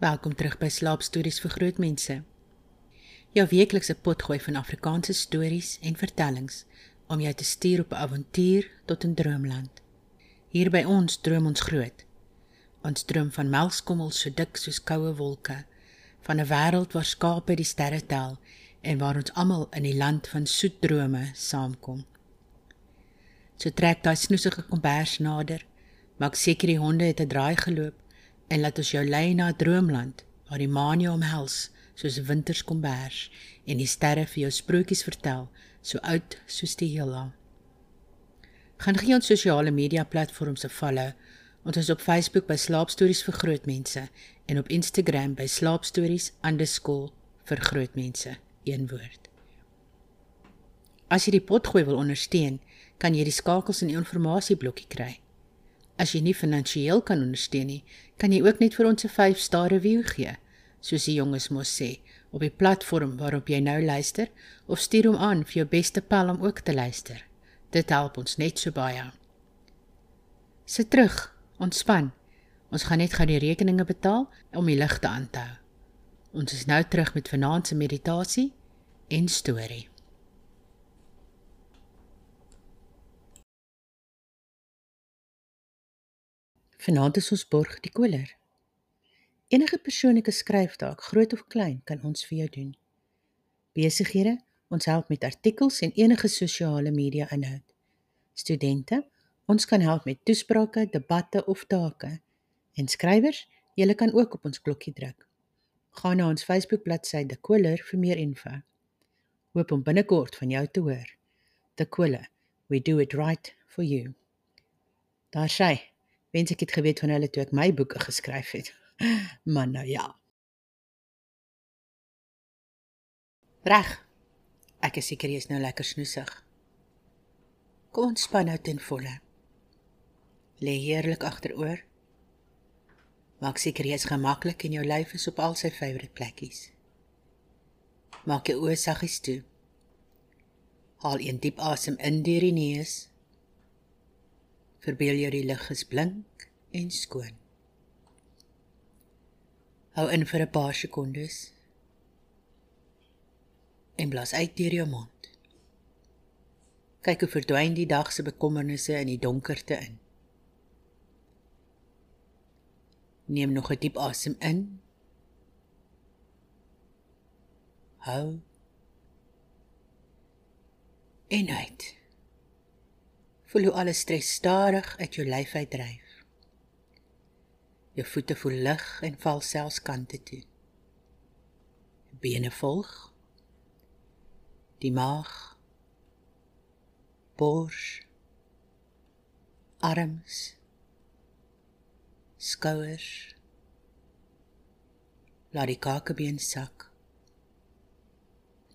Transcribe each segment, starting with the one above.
Welkom terug by Slaapstories vir Grootmense. Jou weeklikse potgooi van Afrikaanse stories en vertellings om jou te stuur op 'n avontuur tot 'n droomland. Hier by ons droom ons groot. Ons droom van melkskommels so dik soos koue wolke, van 'n wêreld waar skape die sterre tel en waar ons almal in die land van soet drome saamkom. So trek daai snoesige kombers nader, maak seker die honde het 'n draai geloop en laat ons jou lei na 'n droomland waar die maan jou omhels soos winterskombers en die sterre vir jou sprokies vertel so oud soos die heelal. Gaan gee ons sosiale media platforms 'n follow. Ons is op Facebook by Slaapstories vir Grootmense en op Instagram by slaapstories_vir grootmense een woord. As jy die potgooi wil ondersteun, kan jy die skakels in die inligtingblokkie kry. As jy nie finansiëel kan ondersteun nie, kan jy ook net vir ons 'n 5-ster review gee, soos die jonges mos sê, op die platform waarop jy nou luister of stuur hom aan vir jou beste pel om ook te luister. Dit help ons net so baie. Sit terug, ontspan. Ons gaan net gou die rekeninge betaal om die ligte aan te hou. Ons is nou terug met vanaand se meditasie en storie. Vanaand is ons borg die koler. Enige persoonlike skryftaak, groot of klein, kan ons vir jou doen. Besighede, ons help met artikels en enige sosiale media inhoud. Studente, ons kan help met toesprake, debatte of take. En skrywers, julle kan ook op ons klokkie druk. Gaan na ons Facebook bladsy De Koler vir meer info. Hoop om binnekort van jou te hoor. De Koler, we do it right for you. Daar sê Wens ek het geweet van hulle toe ek my boeke geskryf het. Maar nou ja. Reg. Ek is seker jy is nou lekker snoesig. Kom ontspan nou ten volle. Lê heerlik agteroor. Maak seker jy is gemaklik en jou lyf is op al sy favourite plekkies. Maak jou oë saggies toe. Haal 'n diep asem in deur die neus Verbeel jou die lig is blink en skoon. Hou in vir 'n paar sekondes. En blaas uit deur jou mond. Kyk hoe verdwyn die dag se bekommernisse in die donkerte in. Neem nog 'n diep asem in. Hou. En uit. Voel hoe alle stres stadig uit jou lyf uitdryf. Jou voete voel lig en val selfs kante toe. Bene volg. Die maag. Bors. Arms. Skouers. Laat die kakebeen sak.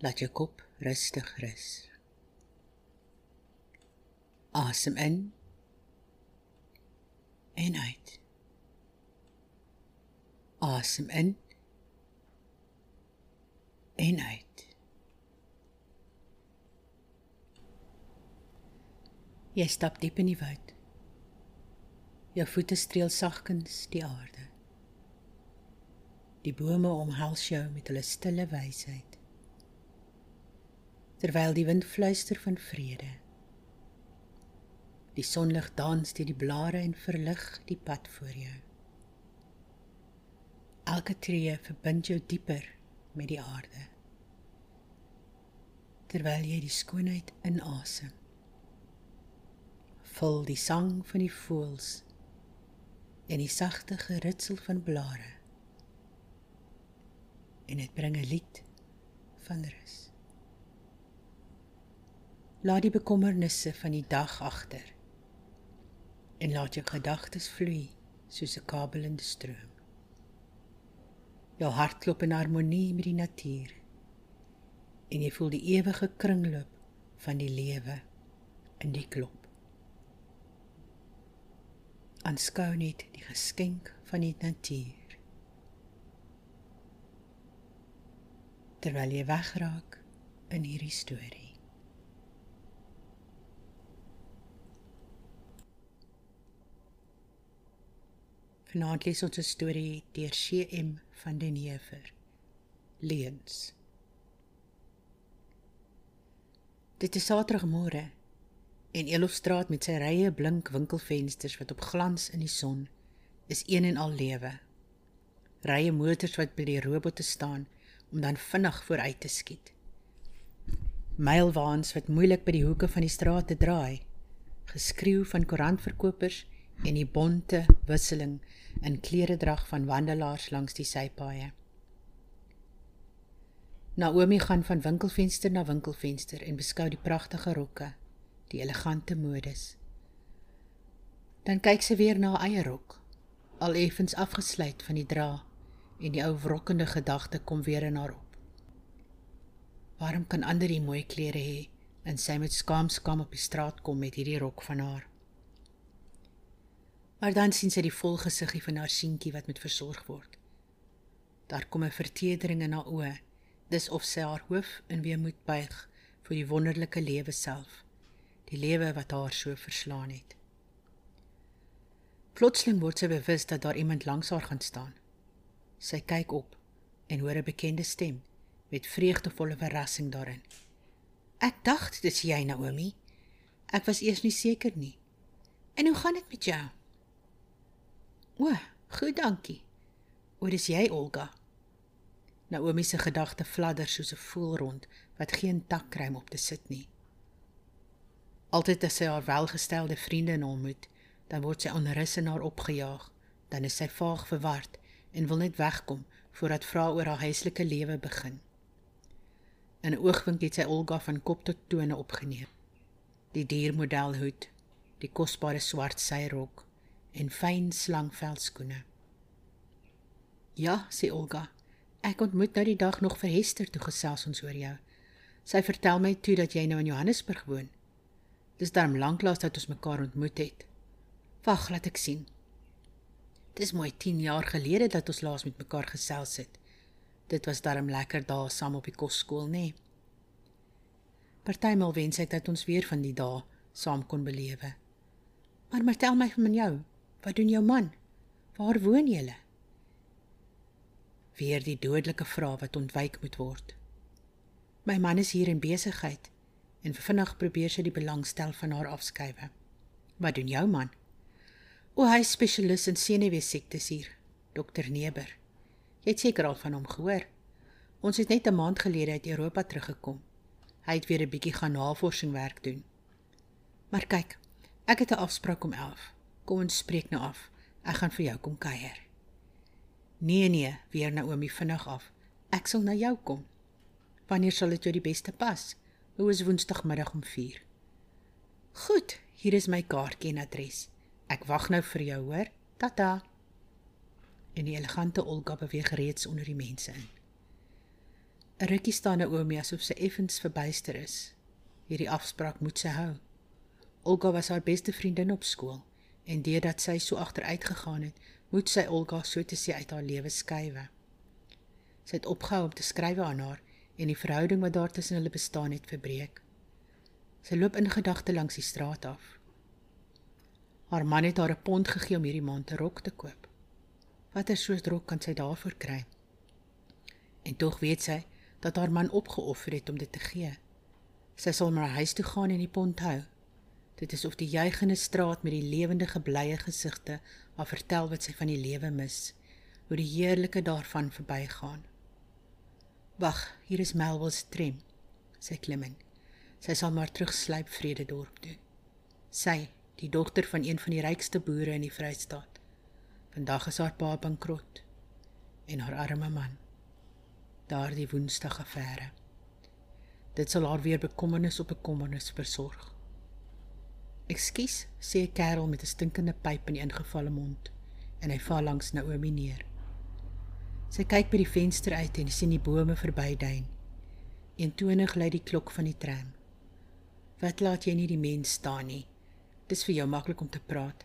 Laat jou kop rustig rus. Asem in en uit. Asem in en uit. Jy stap diep in die woud. Jou voete streel sagkens die aarde. Die bome omhels jou met hulle stille wysheid. Terwyl die wind fluister van vrede. Die sonlig dans deur die blare en verlig die pad voor jou. Elke tree verbind jou dieper met die aarde. Terwyl jy die skoonheid inasem, vul die sang van die voëls en die sagte geritsel van blare en dit bring 'n lied van rus. Laat die bekommernisse van die dag agter en laat jou gedagtes vloei soos 'n kabelende stroom. Jou hart klop in harmonie met die natuur en jy voel die ewige kringloop van die lewe in die klop. Aanskou net die geskenk van die natuur. Terwyl jy wegraak in hierdie storie. Vanaand lees ons 'n storie deur CM van den Heever. Leuns. Dit is Saterdagmôre en Elofstraat met sy rye blink winkelfensters wat op glans in die son is een en al lewe. Rye motors wat by die robotte staan om dan vinnig vooruit te skiet. Mylwaans wat moeilik by die hoeke van die straat te draai. Geskreeu van koerantverkopers en die bonte wisseling in kleredrag van wandelaars langs die sypaaie. Naomi gaan van winkelvenster na winkelvenster en beskou die pragtige rokke, die elegante modes. Dan kyk sy weer na haar eie rok, al effens afgesluit van die dra en die ou wrokkende gedagte kom weer in haar op. Waarom kan ander die mooi klere hê en sy met skaam skaam op die straat kom met hierdie rok van haar? Maar dan sien sy die vol gesiggie van haar seentjie wat met versorg word. Daar kom 'n vertedering in haar oë. Dis of sy haar hoof in weemoed buig vir die wonderlike lewe self, die lewe wat haar so verslaan het. Plotseling word sy bewus dat daar iemand langs haar gaan staan. Sy kyk op en hoor 'n bekende stem met vreugdevolle verrassing daarin. "Ek dacht dit is jy, Naomi. Ek was eers nie seker nie. En hoe gaan dit met jou?" O, goed, dankie. O, dis jy, Olga. Naomi se gedagte fladder soos 'n voël rond wat geen tak kry om op te sit nie. Altyd as sy haar welgestelde vriende ontmoet, dan word sy onrus in haar opgejaag, dan is sy vaag verward en wil net wegkom voordat vra oor haar huislike lewe begin. In 'n oogwink het sy Olga van kop tot tone opgeneem. Die diermodelhoed, die kosbare swart syrok, en fyn slangveldskoene. Ja, sê Olga. Ek ontmoet nou die dag nog vir Hester toe gesels ons oor jou. Sy vertel my toe dat jy nou in Johannesburg woon. Dis darm lanklaas dat ons mekaar ontmoet het. Wag, laat ek sien. Dis mooi 10 jaar gelede dat ons laas met mekaar gesels het. Dit was darm lekker dae saam op die kosskool, nê? Nee. Partymal wens ek dat ons weer van die dae saam kon belewe. Maar maar tel my van jou. Wat doen jou man? Waar woon julle? Weer die dodelike vraag wat ontwyk moet word. My man is hier in besigheid en vinnig probeer sy die belangstel van haar afskuiwe. Wat doen jou man? O, hy is spesialis in senuweesiektes hier, dokter Neber. Jy het seker al van hom gehoor. Ons het net 'n maand gelede uit Europa teruggekom. Hy het weer 'n bietjie gaan navorsing werk doen. Maar kyk, ek het 'n afspraak om 11. Kom ons spreek nou af. Ek gaan vir jou kom kuier. Nee nee, weer Naomi vinnig af. Ek sal na jou kom. Wanneer sal dit jou die beste pas? Hoe is Woensdagmiddag om 4? Goed, hier is my kaartjie en adres. Ek wag nou vir jou, hoor. Tata. En die elegante Olga beweeg reeds onder die mense in. 'n Rukkie staan Naomi asof sy effens verbuister is. Hierdie afspraak moet sy hou. Olga was haar beste vriendin op skool en deurdat sy so agteruit gegaan het, moet sy Olga so te sê uit haar lewe skuwe. Sy het opgehou om te skryf aan haar en die verhouding wat daar tussen hulle bestaan het verbreek. Sy loop in gedagte langs die straat af. Haar man het haar 'n pond gegee om hierdie maand 'n rok te koop. Watter soort rok kan sy daarvoor kry? En tog weet sy dat haar man opgeoffer het om dit te gee. Sy sal maar huis toe gaan en die pond hou. Dit is of die juigende straat met die lewendige blye gesigte haar vertel wat sy van die lewe mis, hoe die heerlike daarvan verbygaan. Wag, hier is Melville se tram. Sy klim in. Sy sal maar terugsluip Vrededorp toe. Sy, die dogter van een van die rykste boere in die Vrystaat. Vandag is haar pa bankrot en haar arme man. Daardie Woensdag affære. Dit sal haar weer bekommernis op bekommernis versorg. "Ekskuus," sê 'n kerel met 'n stinkende pyp in die ingevalle mond en hy val langs Naomi neer. Sy kyk by die venster uit en sien die bome verbyduin. Eentonig lui die klok van die tram. "Wat laat jy nie die mens staan nie? Dis vir jou maklik om te praat."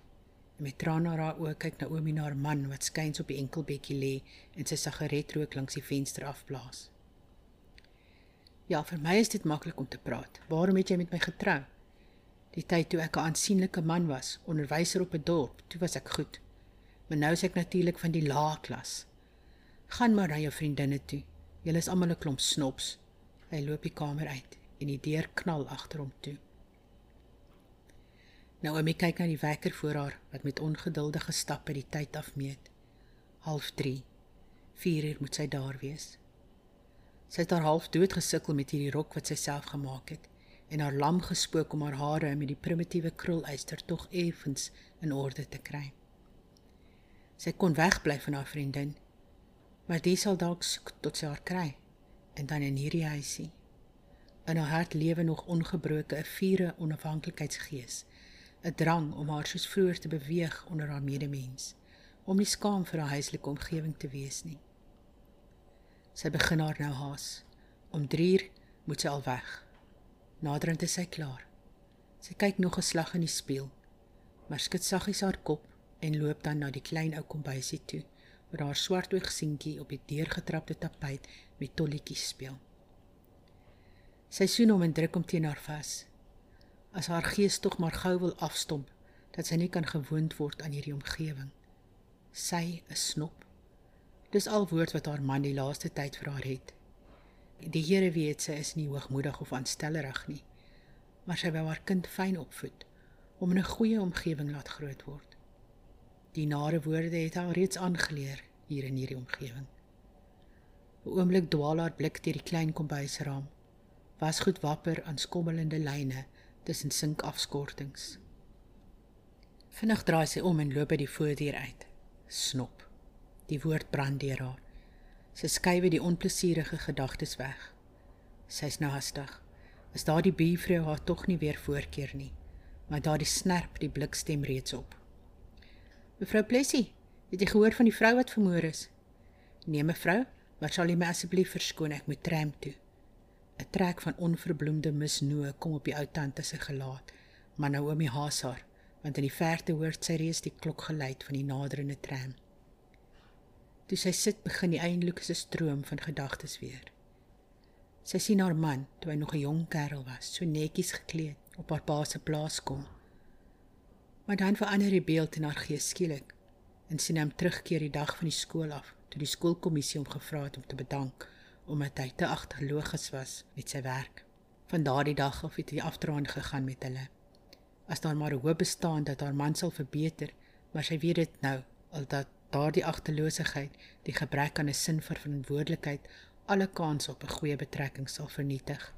En met trane in haar oë kyk Naomi na haar man wat skuins op die enkelbedjie lê en sy sigaret rook langs die venster afblaas. "Ja, vir my is dit maklik om te praat. Waarom het jy met my getrou?" Die tyd toe ek 'n aansienlike man was, onderwyser op 'n dorp, toe was ek goed. Maar nou is ek natuurlik van die lae klas. Gaan maar na jou vriendinne toe. Julle is almal 'n klomp snops. Hy loop die kamer uit en die deur knal agter hom toe. Naomi kyk na die wekker voor haar wat met ongeduldige stappe die tyd afmeet. 03:30. 4 uur moet sy daar wees. Sy het haar half dood gesukkel met hierdie rok wat sy self gemaak het en haar lam gespook om haar hare met die primitiewe krulyster tog effens in orde te kry. Sy kon wegbly van haar vriendin, maar dit sal dalk soek tot sy haar kry en dan in hierdie huisie. In haar hart lewe nog ongebroke 'n vure onafhanklikheidsgees, 'n drang om haar soos vroeër te beweeg onder haar medemens, om nie skaam vir haar huislike omgewing te wees nie. Sy begin haar nou haas. Om 3uur moet sy al weg. Naderend is sy klaar. Sy kyk nog 'n slag in die spieël, maar skud saggies haar kop en loop dan na die klein ou kombuisie toe waar haar swart oog seentjie op die deurgetrapte tapijt met tolletjies speel. Sy sien hom en druk hom teen haar vas. As haar gees tog maar gou wil afstomp dat sy nie kan gewoond word aan hierdie omgewing. Sy is snop. Dis al woord wat haar man die laaste tyd vir haar het. Die Here weet sy is nie hoogmoedig of aanstellerig nie, maar sy wou haar kind fyn opvoed om in 'n goeie omgewing laat groot word. Die nare woorde het haar reeds aangeleer hier in hierdie omgewing. 'n Oomblik dwaal haar blik deur die klein kombuisraam. Was goed wapper aan skommelende lyne tussen sinkafskortings. Vinnig draai sy om en loop by die voordeur uit. Snop. Die woord brand deur haar. Sy skuif die onplesierige gedagtes weg. Sy's hastig. Is daardie buurvrou haar tog nie weer voorkeer nie, maar daardie snerp die blikstem reeds op. Mevrou Plessie, het jy gehoor van die vrou wat vermoor is? Nee, mevrou, maar sal jy my asseblief verskoon, ek moet tram toe. 'n Trek van onverbloemde misnoë kom op die ou tante se gelaat, maar Naomi haas haar, want in die verte hoor sy reeds die klokgeluid van die naderende tram. Toe sy sit, begin die eindelike stroom van gedagtes weer. Sy sien haar man, toe hy nog 'n jong kerel was, so netjies gekleed op haar pa se plaas kom Maar dan verander die beeld in haar gees skielik en sien hom terugkeer die dag van die skool af, toe die skoolkommissie hom gevra het om te bedank omdat hy te agterloogs was met sy werk. Van daardie dag af het hy afdraand gegaan met hulle. As daar maar hoop bestaan dat haar man sal verbeter, maar sy weet dit nou, al dat daardie agterloosigheid, die gebrek aan 'n sin vir verantwoordelikheid, alle kans op 'n goeie betrekking sal vernietig.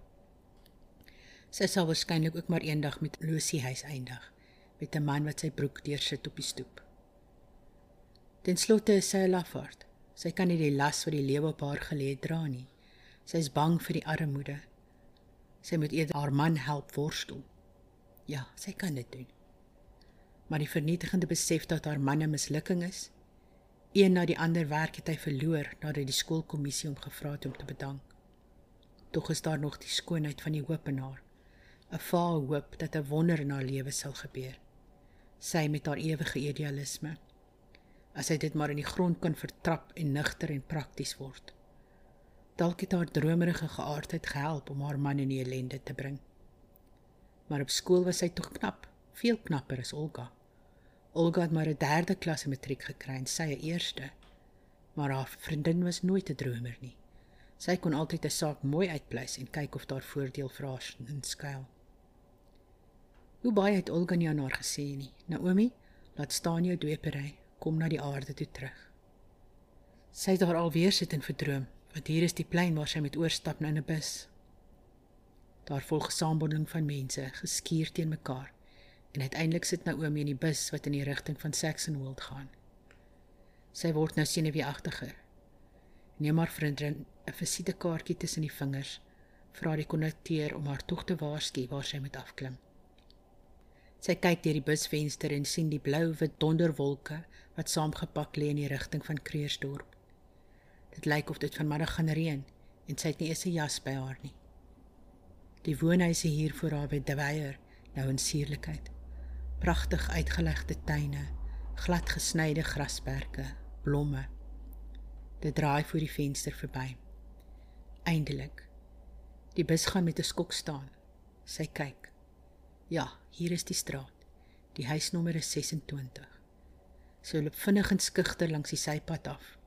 Sy sal waarskynlik ook maar eendag met Lucy huis eindig met 'n man wat sy broek deursit op die stoep. Ten slotte is sy 'n lafaard. Sy kan nie die las wat die lewe op haar gelê dra nie. Sy is bang vir die armoede. Sy moet eerder haar man help worstel. Ja, sy kan dit doen. Maar die vernietigende besef dat haar man 'n mislukking is, een na die ander werk het hy verloor nadat die skoolkommissie hom gevra het om te bedank. Tog is daar nog die skoonheid van die hoop in haar. 'n Vaal hoop dat 'n wonder in haar lewe sal gebeur sy met haar ewige idealisme. As hy dit maar in die grond kan vertrap en nigter en prakties word. Dalk het haar dromerige geaardheid gehelp om haar man in die ellende te bring. Maar op skool was sy tog knap, veel knapper as Olga. Olga het maar 'n derde klas matriek gekry en sy 'n eerste. Maar haar vriendin was nooit 'n dromer nie. Sy kon altyd 'n saak mooi uitpleis en kyk of daar voordeel vir haar inskuil. Hoe baie het Olga nie aan haar gesê nie. Naomi, laat staan jou dwepery, kom na die aarde toe terug. Sy het daar alweer sit en verdroom, want hier is die plein waar sy met oorstap na 'n bus. Daar volg saambonding van mense, geskuur teen mekaar. En uiteindelik sit Naomi in die bus wat in die rigting van Saxonwold gaan. Sy word nou senuweeagtiger. Neem maar vriendin 'n visitekaartjie tussen die vingers, vra die kondukteur om haar tog te waarsku waar sy moet afklim. Sy kyk deur die busvenster en sien die blou-wit donderwolke wat saamgepak lê in die rigting van Kreursdorp. Dit lyk of dit vanmiddag gaan reën en sy het nie eens 'n jas by haar nie. Die woonhuise hier voor haar by De Weyer nou in suurlikheid. Pragtig uitgelegde tuine, glad gesnyde grasperke, blomme. Dit draai voor die venster verby. Eindelik. Die bus gaan met 'n skok staan. Sy kyk. Ja, hier is die straat. Die huisnommer is 26. Sy loop vinnig en skugter langs die sypad af.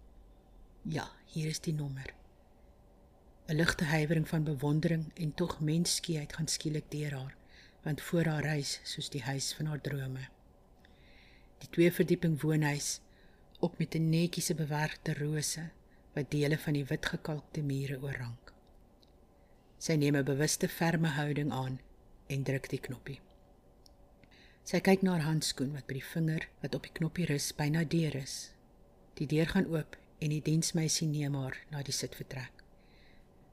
Ja, hier is die nommer. 'n Ligte huiwering van bewondering en tog mensskieheid gaan skielik deur haar, want voor haar reis soos die huis van haar drome. Die twee verdieping woonhuis op met 'n netjiese bewerkte rose wat dele van die wit gekalkte mure oorrank. Sy neem 'n bewuste ferme houding aan en druk die knoppie. Sy kyk na haar handskoen wat by die vinger wat op die knoppie rus byna deur is. Die deur gaan oop en die diensmeisie neem haar na die sitvertrek.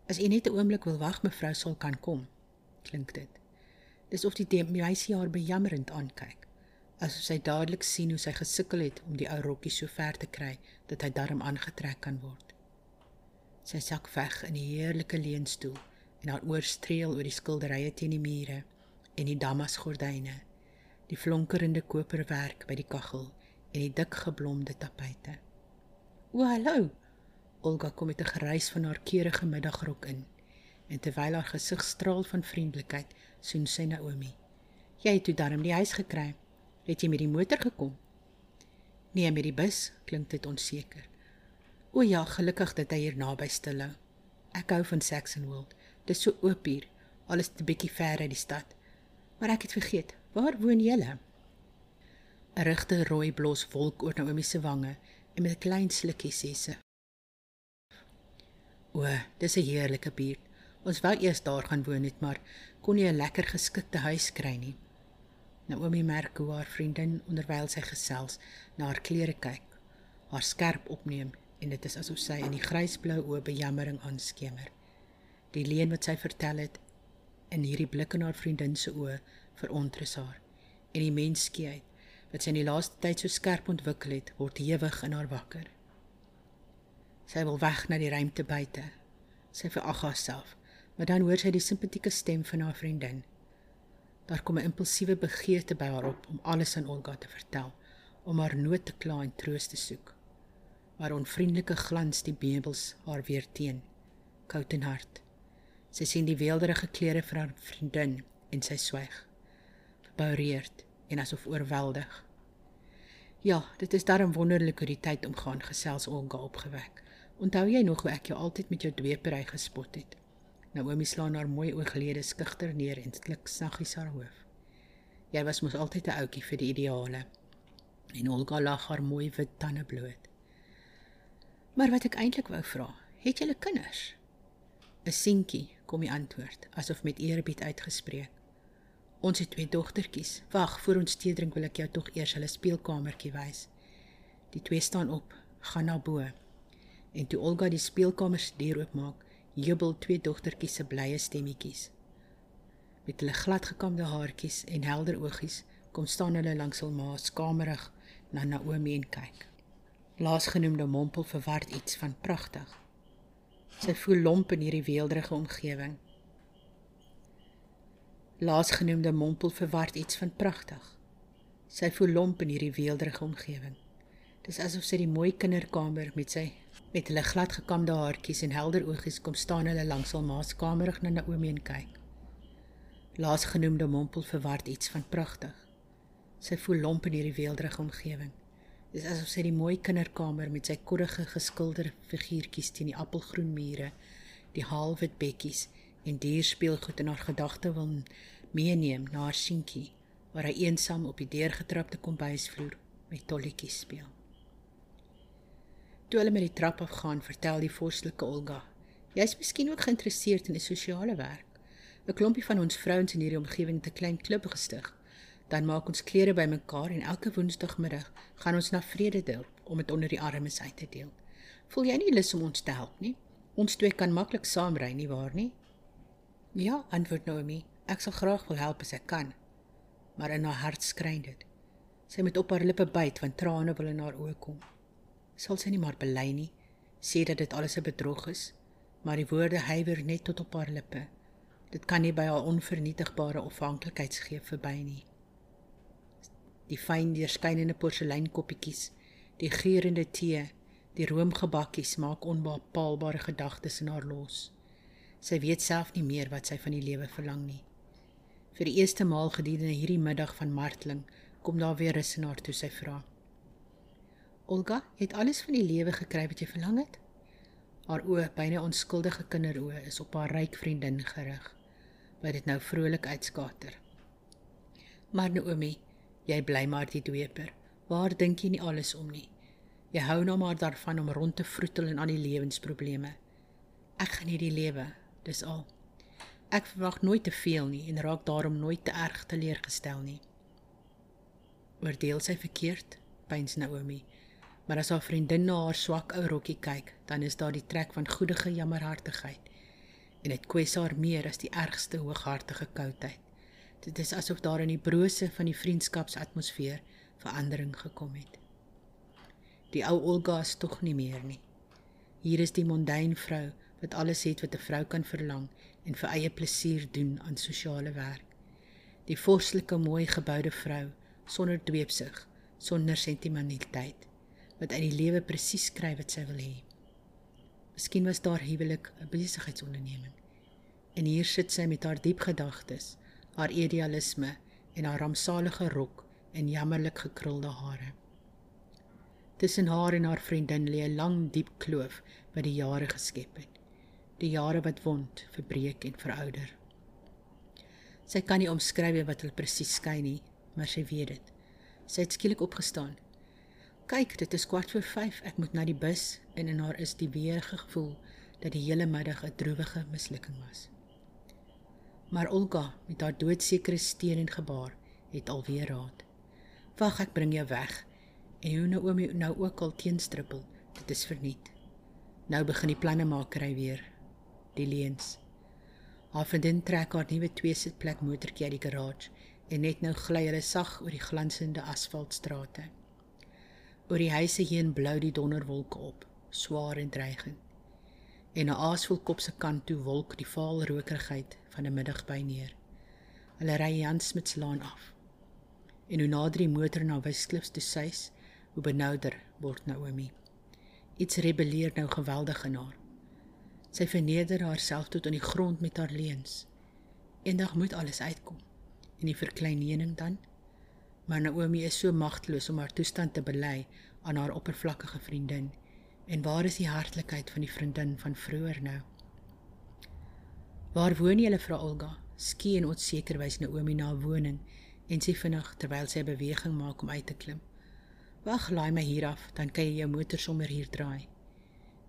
As u net 'n oomblik wil wag, mevrou sal kan kom, klink dit. Dis of die meisie haar bejammerend aankyk asof sy dadelik sien hoe sy gesukkel het om die ou rokkie so ver te kry dat hy darm aangetrek kan word. Sy sak weg in die heerlike leunstoel en haar oor streel oor die skilderye teen die mure en die damas gordyne, die flonkerende koperwerk by die kaggel en die dik geblomde tapyte. "O, hallo." Olga kom met 'n geruis van haar keurige middagrok in en terwyl haar gesig straal van vriendelikheid, soen sy Naomi. "Jy het toe darm die huis gekry." Het jy met die motor gekom? Nee, met die bus, klink dit onseker. O ja, gelukkig dat hy hier naby stilhou. Ek hou van Saxonwold. Dit is so oop hier, alles te bietjie ver uit die stad. Maar ek het vergeet, waar woon julle? 'n Regte rooi blos wolk oor Naomi se wange en met 'n klein slukkie sê sy: "O, dis 'n heerlike buurt. Ons wou eers daar gaan woon het, maar kon nie 'n lekker geskikte huis kry nie." Naomi merk hoe haar vriendin onderwyl sy gesels na haar klere kyk, haar skerp opneem en dit is asof sy in die grysblou oë bejammering aanskemer. Die leen wat sy vertel het in hierdie blik in haar vriendin se oë verontrus haar en die menskeheid wat sy in die laaste tyd so skerp ontwikkel het, word hewig in haar wakker. Sy wil weg na die ruimte buite. Sy verag haarself, maar dan hoor sy die simpatieke stem van haar vriendin. Daar kom 'n impulsiewe begeerte by haar op om alles aan Olga te vertel, om haar nood te kla en troos te soek. Maar onvriendelike glans die meubels haar weer teen, koud en hard. Sy sien die weelderige klere van haar vriendin en sy swyg, verboureerd en asof oorweldig. Ja, dit is darem wonderlik hoe die tyd omgaan, gesels Olga opgewek. Onthou jy nog hoe ek jou altyd met jou dweepery gespot het? Naomi slaan haar mooi ooglede skugter neer en klik saggies haar hoof. Jy was mos altyd 'n ouetjie vir die ideale. En Olga lag haar mooi wit tande bloot. Maar wat ek eintlik wou vra, het julle kinders? 'n Seentjie, kom die antwoord, asof met eerbied uitgespreek. Ons het twee dogtertjies. Wag, voor ons tee drink wil ek jou tog eers hulle speelkamertjie wys. Die twee staan op, gaan na bo. En toe Olga die speelkamer se deur oopmaak, jubel twee dogtertjies se blye stemmetjies. Met hulle gladgekamde haartjies en helder oogies kom staan hulle langs hul ma skamerig na Naomi en kyk. Laasgenoemde mompel verward iets van pragtig. Sy voel lomp in hierdie weelderige omgewing. Laasgenoemde mompel verward iets van pragtig. Sy voel lomp in hierdie weelderige omgewing. Dis asof sy die mooi kinderkamer met sy met hulle gladgekamde haartjies en helder oogies kom staan hulle langs hul ma se kamerig na Naomi en kyk. Laasgenoemde mompel verward iets van pragtig. Sy voel lomp in hierdie weelderige omgewing. Dis asof sy die mooi kinderkamer met sy koddige geskilderde figuurtjies teen die appelgroen mure, die halwit bekkies en dierspeelgoed in haar gedagte wil meeneem na haar seentjie waar hy eensaam op die deurgetrapte kombuisvloer met tolletjies speel. Toe hulle met die trap afgaan, vertel die vorslike Olga: "Jy's miskien ook geïnteresseerd in die sosiale werk. 'n Klompie van ons vrouens in hierdie omgewing het 'n klein klub gestig. Dan maak ons klere bymekaar en elke woensdagmiddag gaan ons na Vrededorp om dit onder die armes uit te deel. Voel jy nie lus om ons te help nie? Ons twee kan maklik saamry, nie waar nie?" "Ja," antwoord Naomi. "Ek sal graag wil help as ek kan." Maar in haar hart skryn dit. Sy moet op haar lippe byt want trane wil in haar oë kom. Sal sy nie maar bely nie, sê dat dit alles 'n bedrog is, maar die woorde huiwer net tot op haar lippe. Dit kan nie by haar onvernietigbare afhanklikheidsgeef verby nie. Die fyn deurskynende porseleinkoppietjies, die geurende tee, die roomgebakkies maak onbepaalbare gedagtes in haar los. Sy weet self nie meer wat sy van die lewe verlang nie. Vir die eerste maal gedurende hierdie middag van marteling kom daar weer rus in haar toe sy vra. Olga, jy het alles van die lewe gekry wat jy verlang het? Haar oë, byna onskuldige kinderoë, is op haar ryk vriendin gerig, wat dit nou vrolik uitskater. Maar Naomi, jy bly maar die dweper. Waar dink jy nie alles om nie? Jy hou nou maar daarvan om rond te vroetel in al die lewensprobleme. Ek geniet die lewe, dis al. Ek verwag nooit te veel nie en raak daarom nooit te erg teleurgestel nie. Oordeel sy verkeerd, pyns Naomi. Maar as haar vriendin na haar swak ou rokkie kyk, dan is daar die trek van goedige jammerhartigheid. En dit kwes haar meer as die ergste hooghartige koudheid. Dit is asof daar in die brose van die vriendskapsatmosfeer verandering gekom het. Die ou Olga is tog nie meer nie. Hier is die mondyn vrou wat alles het wat 'n vrou kan verlang en vir eie plesier doen aan sosiale werk. Die vorslike mooi geboude vrou sonder dweepsig, sonder sentimentaliteit wat uit die lewe presies skryf wat sy wil hê. Miskien was daar huwelik 'n besigheidsonderneming. En hier sit sy met haar diep gedagtes, haar idealisme en haar rampsalige rok en jammerlik gekrulde hare. Tussen haar en haar vriendin lê 'n lang, diep kloof wat die jare geskep het. Die jare wat wond, verbreek en verouder. Sy kan nie omskryf wat hulle presies skei nie, maar sy weet dit. Sy het skielik opgestaan. Kyk, dit is kwart voor 5. Ek moet na die bus en in haar is die weerige gevoel dat die hele middag 'n droewige mislukking was. Maar Olga met haar doodsekere steen en gebaar het alweer raad. Wag, ek bring jou weg. En hoe Naomi nou ook al teenstrippel, dit is verniet. Nou begin die planne maak hy weer. Die leens. Haar vriendin trek haar nuwe twee-sitplek motortjie uit die garage en net nou gly hulle sag oor die glansende asfaltstrate. Oor die huise heen blou die donderwolke op, swaar en dreigend. En 'n aasvol kop se kant toe wolk die vaal rokerigheid van 'n middag by neer. Hulle ry Jans met slaan af en hoe nader die motor na Wesklifs toe sys, hoe benouder word Naomi. Iets rebelleer nou geweldig in haar. Sy verneder haarself tot aan die grond met haar leuns. Eendag moet alles uitkom. En die verkleining dan? Maar Naomi is so magteloos om haar toestand te bely aan haar oppervlakkige vriendin. En waar is die hartlikheid van die vriendin van vroeër nou? Waar woon jy, vra Olga? Skien onseker wys Naomi na 'n woning en sê vinnig terwyl sy 'n beweging maak om uit te klim. Wag, laai my hier af, dan kan jy jou motor sommer hier draai.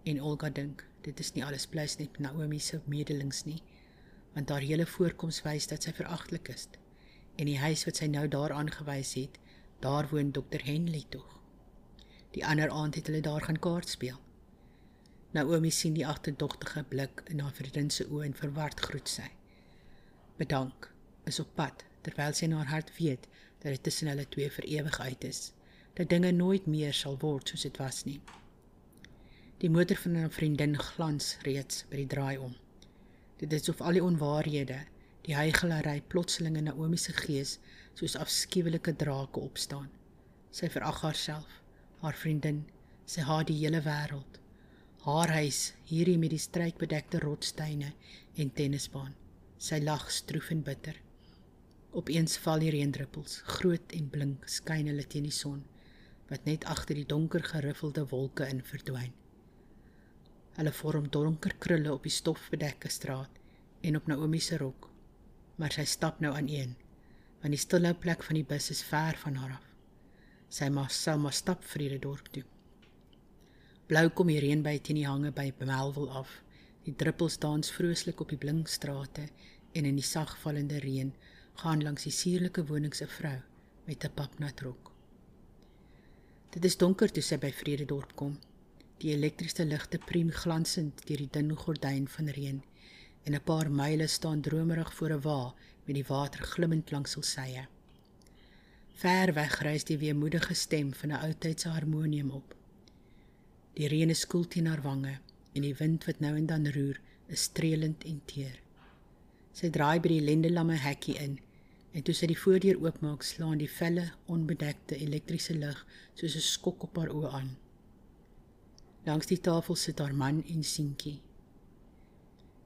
En Olga dink, dit is nie alles plus net Naomi se medelings nie, want haar hele voorkoms wys dat sy veragtelik is. En die huis wat sy nou daar aangewys het, daar woon dokter Henley tog. Die ander aand het hulle daar gaan kaart speel. Naomi sien die agterdogtige blik in haar vriendin se oë en verward groet sy. Bedank, is op pad terwyl sy in haar hart weet dat dit tussen hulle twee vir ewig uit is, dat dinge nooit meer sal word soos dit was nie. Die motor van 'n vriendin glans reeds by die draai om. Dit is of al die onwaarhede, die heigelary plotseling in Naomi se gees soos afskuwelike drake opstaan. Sy verag haarself, haar vriendin, sy haat die hele wêreld. Haar huis, hierdie met die struikbedekte rotsteine en tennisbaan. Sy lag stroef en bitter. Opeens val die reendruppels, groot en blink, skyn hulle teen die son wat net agter die donker geriffelde wolke in verdwyn. Hulle vorm donker krulle op die stofbedekte straat en op Naomi se rok. Maar sy stap nou aan een, want die stilhou plek van die bus is ver van haar af. Sy mas sou maar stap vrede dorp toe. Blou kom die reën by teen die hange by Melville af. Die druppels dans vrooslik op die blink strate en in die sagvallende reën gaan langs die suurlike woning se vrou met 'n papnat rok. Dit is donker toe sy by Vrededorp kom. Die elektriese ligte priem glansend deur die dun gordyn van reën en 'n paar myle staan dromerig voor 'n wa met die water glimmend langs hul sye. Ver weg reis die weemoedige stem van 'n oudtydse harmonium op. Die reën is koel teen haar wange en die wind wat nou en dan roer, is streelend en teer. Sy draai by die lendelamme hekkie in en toe sy die voordeur oopmaak, slaan die felle, onbedekte elektriese lig soos 'n skok op haar oë aan. Langs die tafel sit haar man en seentjie.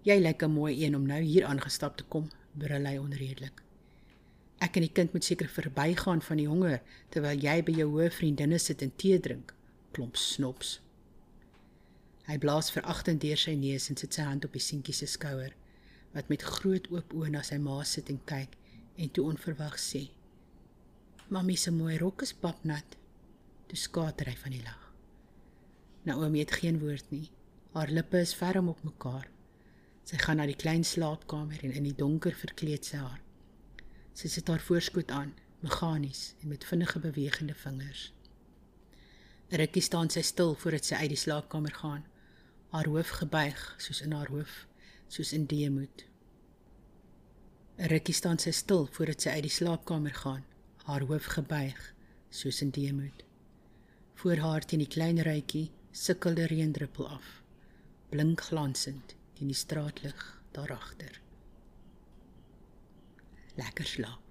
"Jy lyk 'n mooi een om nou hier aangestap te kom," brul hy onredelik. "Ek en die kind moet seker verbygaan van die honger terwyl jy by jou hoë vriendinne sit en tee drink," klomp snops. Hy blaas veragtend deur sy neus en sit sy hand op die seentjie se skouer wat met groot oop oë na sy ma sit en kyk en toe onverwags sê: "Mamy se mooi rok is papnat." Toe skater hy van die lag. Naomi het geen woord nie. Haar lippe is ferm op mekaar. Sy gaan na die klein slaapkamer en in die donker verkleed sy haar. Sy sit haar voorskoot aan, meganies en met vinnige bewegende vingers. Rukkie staan sy stil voordat sy uit die slaapkamer gaan, haar hoof gebuig soos in haar hoof, soos in deemoed. Rukkie staan sy stil voordat sy uit die slaapkamer gaan, haar hoof gebuig soos in deemoed. Voor haar teen die klein ruitjie sukkelde reendruppel af, blink glansend teen die straatlig daar agter. Lekker slaap.